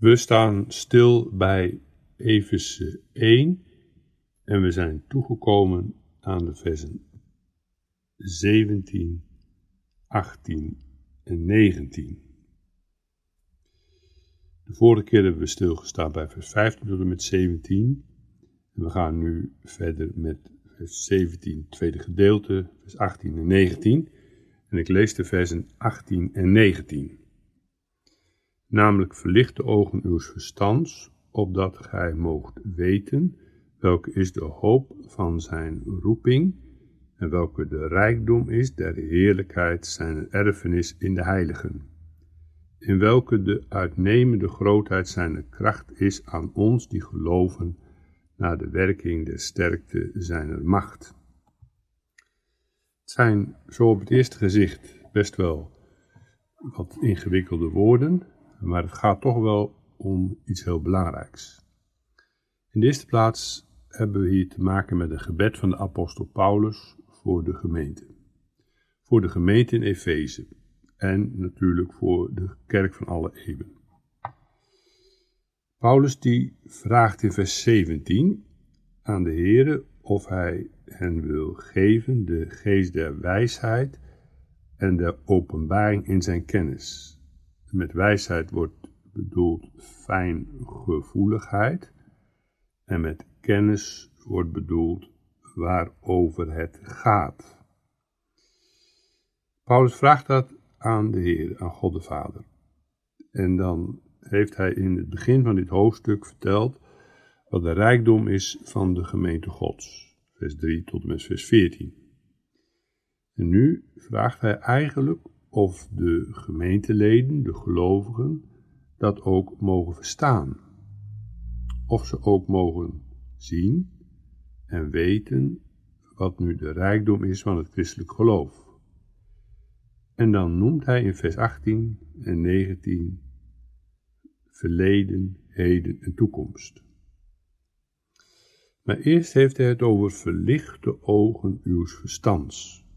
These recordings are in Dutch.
We staan stil bij Efeze 1 en we zijn toegekomen aan de versen 17, 18 en 19. De vorige keer hebben we stilgestaan bij vers 15 tot en met 17. En we gaan nu verder met vers 17, tweede gedeelte, vers 18 en 19. En ik lees de versen 18 en 19 namelijk verlicht de ogen uws verstands, opdat gij moogt weten welke is de hoop van zijn roeping en welke de rijkdom is der heerlijkheid zijn erfenis in de heiligen, in welke de uitnemende grootheid zijn kracht is aan ons die geloven naar de werking der sterkte zijner macht. Het zijn zo op het eerste gezicht best wel wat ingewikkelde woorden, maar het gaat toch wel om iets heel belangrijks. In de eerste plaats hebben we hier te maken met een gebed van de apostel Paulus voor de gemeente. Voor de gemeente in Efeze en natuurlijk voor de kerk van alle eeuwen. Paulus die vraagt in vers 17 aan de Heere of hij hen wil geven de geest der wijsheid en de openbaring in zijn kennis met wijsheid wordt bedoeld fijngevoeligheid en met kennis wordt bedoeld waarover het gaat. Paulus vraagt dat aan de Heer, aan God de Vader. En dan heeft hij in het begin van dit hoofdstuk verteld wat de rijkdom is van de gemeente Gods. Vers 3 tot en met vers 14. En nu vraagt hij eigenlijk of de gemeenteleden, de gelovigen, dat ook mogen verstaan. Of ze ook mogen zien en weten wat nu de rijkdom is van het christelijk geloof. En dan noemt hij in vers 18 en 19 verleden, heden en toekomst. Maar eerst heeft hij het over verlichte ogen uws verstands.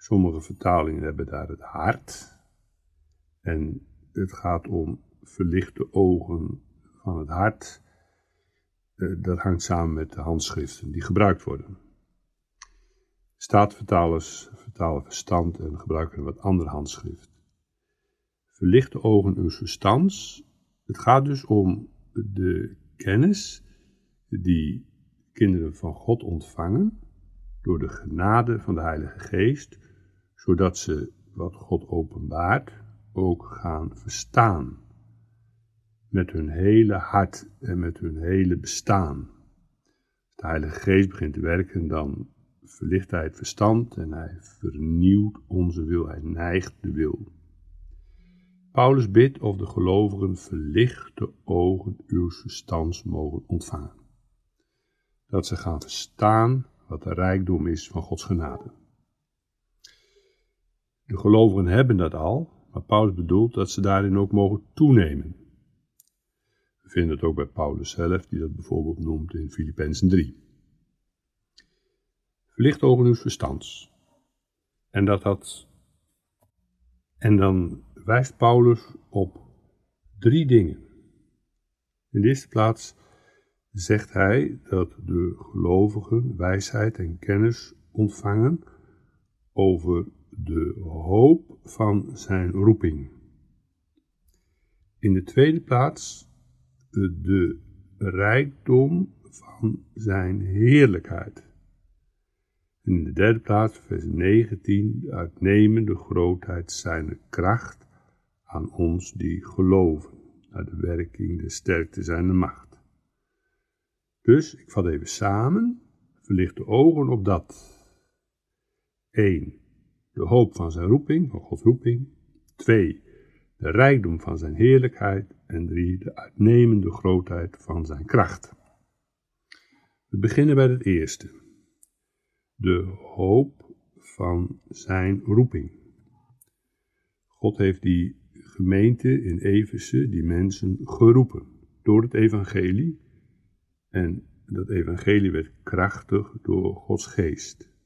Sommige vertalingen hebben daar het hart. En het gaat om verlichte ogen van het hart. Eh, dat hangt samen met de handschriften die gebruikt worden. Staatvertalers vertalen verstand en gebruiken een wat ander handschrift. Verlichte ogen uw verstands. Het gaat dus om de kennis die kinderen van God ontvangen door de genade van de Heilige Geest zodat ze wat God openbaart ook gaan verstaan. Met hun hele hart en met hun hele bestaan. Als de Heilige Geest begint te werken, dan verlicht hij het verstand en hij vernieuwt onze wil, hij neigt de wil. Paulus bidt of de gelovigen verlichte ogen uw verstands mogen ontvangen. Dat ze gaan verstaan wat de rijkdom is van Gods genade. De gelovigen hebben dat al, maar Paulus bedoelt dat ze daarin ook mogen toenemen. We vinden het ook bij Paulus zelf, die dat bijvoorbeeld noemt in Filippenzen 3. Verlicht ogen uw verstands. En dat dat. En dan wijst Paulus op drie dingen. In de eerste plaats zegt hij dat de gelovigen wijsheid en kennis ontvangen over de hoop van zijn roeping. In de tweede plaats de rijkdom van zijn heerlijkheid. En in de derde plaats, vers 19, de uitnemende grootheid zijn kracht aan ons die geloven, naar de werking de sterkte zijn macht. Dus, ik vat even samen, verlicht de ogen op dat. 1 de hoop van zijn roeping, Gods roeping. Twee, de rijkdom van zijn heerlijkheid. En drie, de uitnemende grootheid van zijn kracht. We beginnen bij het eerste. De hoop van zijn roeping. God heeft die gemeente in Efeze, die mensen, geroepen door het evangelie. En dat evangelie werd krachtig door Gods geest.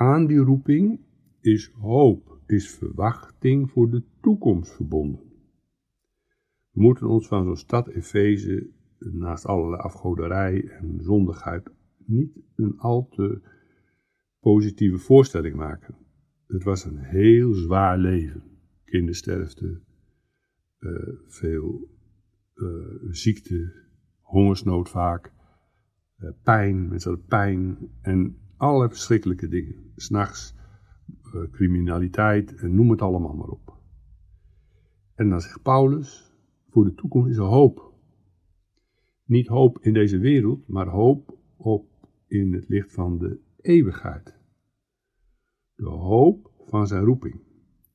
Aan die roeping is hoop, is verwachting voor de toekomst verbonden. We moeten ons van zo'n stad Efeze, naast allerlei afgoderij en zondigheid, niet een al te positieve voorstelling maken. Het was een heel zwaar leven. Kindersterfte, uh, veel uh, ziekte, hongersnood vaak, uh, pijn, mensen hadden pijn en allerlei verschrikkelijke dingen. S'nachts criminaliteit en noem het allemaal maar op. En dan zegt Paulus, voor de toekomst is er hoop. Niet hoop in deze wereld, maar hoop op in het licht van de eeuwigheid. De hoop van zijn roeping.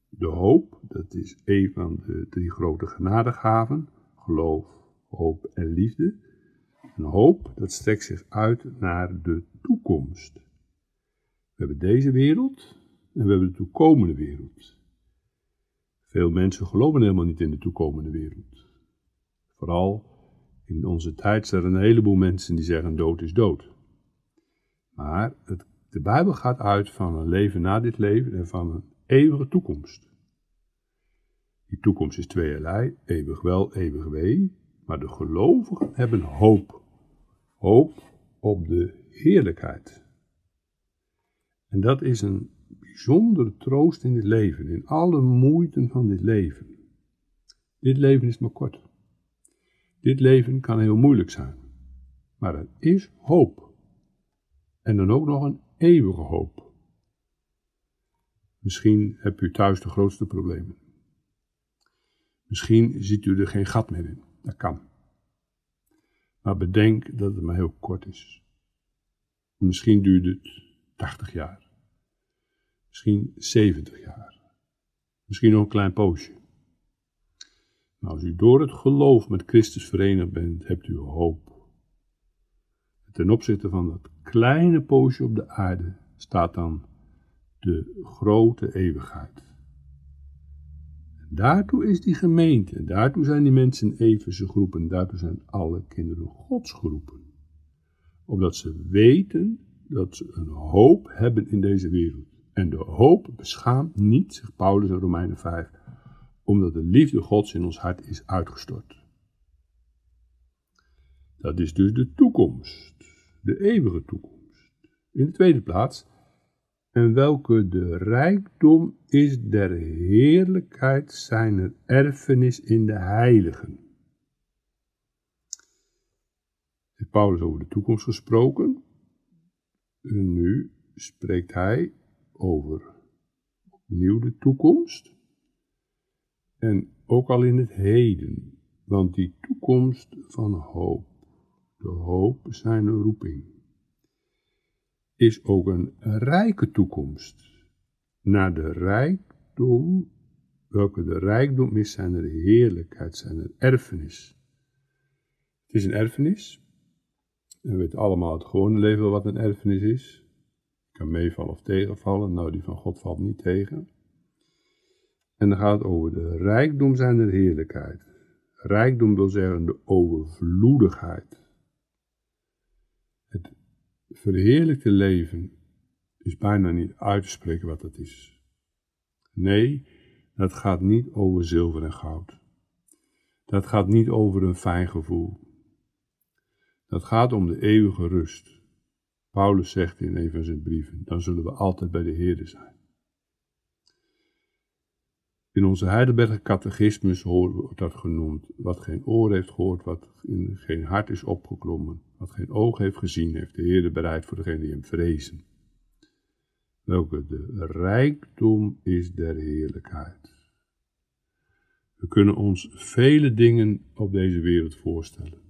De hoop, dat is een van de drie grote genadegaven, geloof, hoop en liefde. Een hoop, dat strekt zich uit naar de toekomst. We hebben deze wereld en we hebben de toekomende wereld. Veel mensen geloven helemaal niet in de toekomende wereld. Vooral in onze tijd zijn er een heleboel mensen die zeggen dood is dood. Maar de Bijbel gaat uit van een leven na dit leven en van een eeuwige toekomst. Die toekomst is tweeërlei, eeuwig wel, eeuwig wee. Maar de gelovigen hebben hoop. Hoop op de heerlijkheid. En dat is een bijzondere troost in dit leven, in alle moeiten van dit leven. Dit leven is maar kort. Dit leven kan heel moeilijk zijn. Maar er is hoop. En dan ook nog een eeuwige hoop. Misschien hebt u thuis de grootste problemen. Misschien ziet u er geen gat meer in. Dat kan. Maar bedenk dat het maar heel kort is. Misschien duurt het 80 jaar. Misschien 70 jaar. Misschien nog een klein poosje. Maar als u door het geloof met Christus verenigd bent, hebt u hoop. Ten opzichte van dat kleine poosje op de aarde staat dan de grote eeuwigheid. En daartoe is die gemeente, daartoe zijn die mensen Efeze groepen, daartoe zijn alle kinderen Gods geroepen. Opdat ze weten dat ze een hoop hebben in deze wereld. En de hoop beschaamt niet, zegt Paulus in Romeinen 5, omdat de liefde Gods in ons hart is uitgestort. Dat is dus de toekomst, de eeuwige toekomst. In de tweede plaats, en welke de rijkdom is der heerlijkheid zijner erfenis in de heiligen. Heeft Paulus over de toekomst gesproken? En nu spreekt hij over opnieuw de toekomst. En ook al in het heden, want die toekomst van hoop, de hoop zijn roeping, is ook een rijke toekomst. Naar de rijkdom, welke de rijkdom is, zijn er heerlijkheid, zijn er erfenis. Het is een erfenis. En we weten allemaal het gewone leven wat een erfenis is kan meevallen of tegenvallen. Nou, die van God valt niet tegen. En dan gaat het over de rijkdom zijn der heerlijkheid. Rijkdom wil zeggen de overvloedigheid. Het verheerlijkte leven is bijna niet uit te spreken wat dat is. Nee, dat gaat niet over zilver en goud. Dat gaat niet over een fijn gevoel. Dat gaat om de eeuwige rust. Paulus zegt in een van zijn brieven, dan zullen we altijd bij de Heer zijn. In onze Heidelberger catechismus wordt dat genoemd, wat geen oor heeft gehoord, wat in geen hart is opgeklommen, wat geen oog heeft gezien, heeft de Heer bereid voor degenen die hem vrezen. Welke de rijkdom is der heerlijkheid. We kunnen ons vele dingen op deze wereld voorstellen.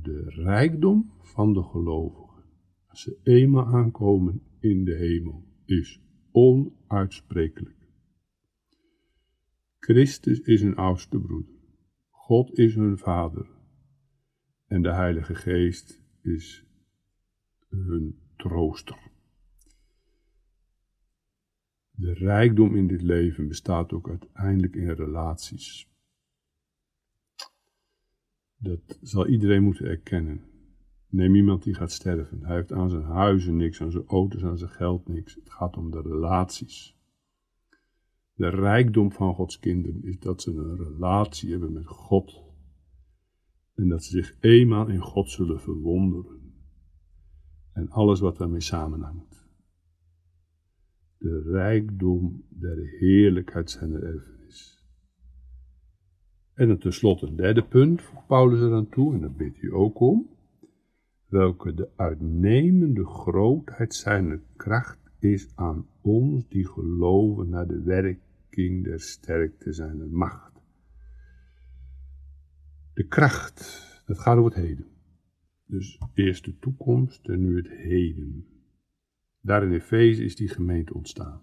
De rijkdom van de gelovigen, als ze eenmaal aankomen in de hemel, is onuitsprekelijk. Christus is hun oudste broeder. God is hun vader. En de Heilige Geest is hun trooster. De rijkdom in dit leven bestaat ook uiteindelijk in relaties. Dat zal iedereen moeten erkennen. Neem iemand die gaat sterven. Hij heeft aan zijn huizen niks, aan zijn auto's, aan zijn geld niks. Het gaat om de relaties. De rijkdom van Gods kinderen is dat ze een relatie hebben met God. En dat ze zich eenmaal in God zullen verwonderen. En alles wat daarmee samenhangt. De rijkdom der heerlijkheid zijn er erfenis. En tenslotte een derde punt voor Paulus eraan toe, en daar bidt hij ook om. Welke de uitnemende grootheid zijn kracht is aan ons die geloven naar de werking der sterkte zijn macht. De kracht, dat gaat over het heden. Dus eerst de toekomst en nu het heden. Daar in Efeze is die gemeente ontstaan.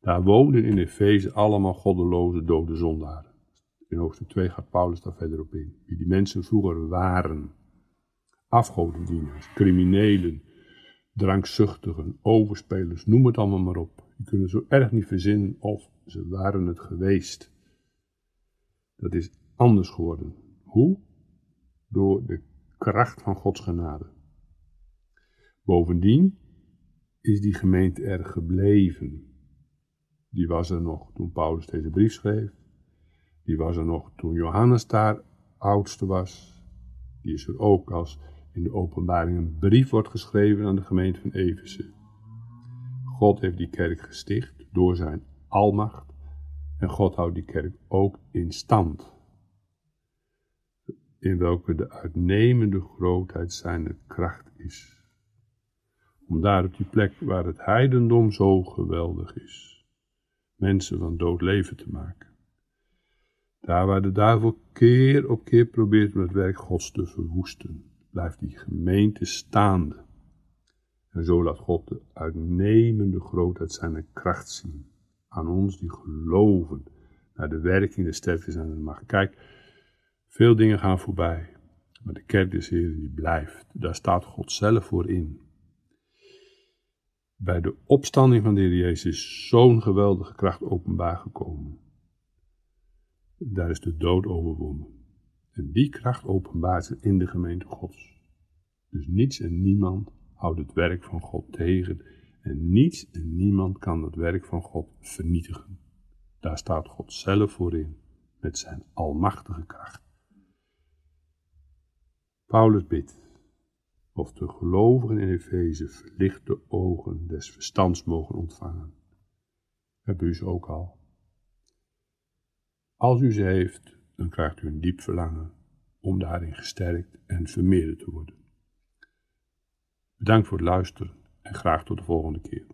Daar woonden in Efeze allemaal goddeloze dode zondaren. In hoofdstuk 2 gaat Paulus daar verder op in. Wie die mensen vroeger waren. Afgodendieners, criminelen, drankzuchtigen, overspelers, noem het allemaal maar op. Je kunt het zo erg niet verzinnen of ze waren het geweest. Dat is anders geworden. Hoe? Door de kracht van Gods genade. Bovendien is die gemeente er gebleven. Die was er nog toen Paulus deze brief schreef. Die was er nog toen Johannes daar oudste was. Die is er ook als in de openbaring een brief wordt geschreven aan de gemeente van Efeze. God heeft die kerk gesticht door zijn almacht en God houdt die kerk ook in stand. In welke de uitnemende grootheid zijn kracht is. Om daar op die plek waar het heidendom zo geweldig is, mensen van dood leven te maken. Daar waar de duivel keer op keer probeert om het werk Gods te verwoesten blijft die gemeente staande. En zo laat God de uitnemende grootheid zijn kracht zien aan ons die geloven naar de werking des sterktes en de macht. Kijk, veel dingen gaan voorbij, maar de kerk des Heeren die blijft. Daar staat God zelf voor in. Bij de opstanding van de Heer Jezus is zo'n geweldige kracht openbaar gekomen. Daar is de dood overwonnen. En die kracht openbaart in de gemeente Gods. Dus niets en niemand houdt het werk van God tegen. En niets en niemand kan het werk van God vernietigen. Daar staat God zelf voor in, met zijn almachtige kracht. Paulus bidt of de gelovigen in Efeze verlichte ogen des verstands mogen ontvangen. Hebben u ze ook al? Als u ze heeft, dan krijgt u een diep verlangen om daarin gesterkt en vermeerderd te worden. Bedankt voor het luisteren en graag tot de volgende keer.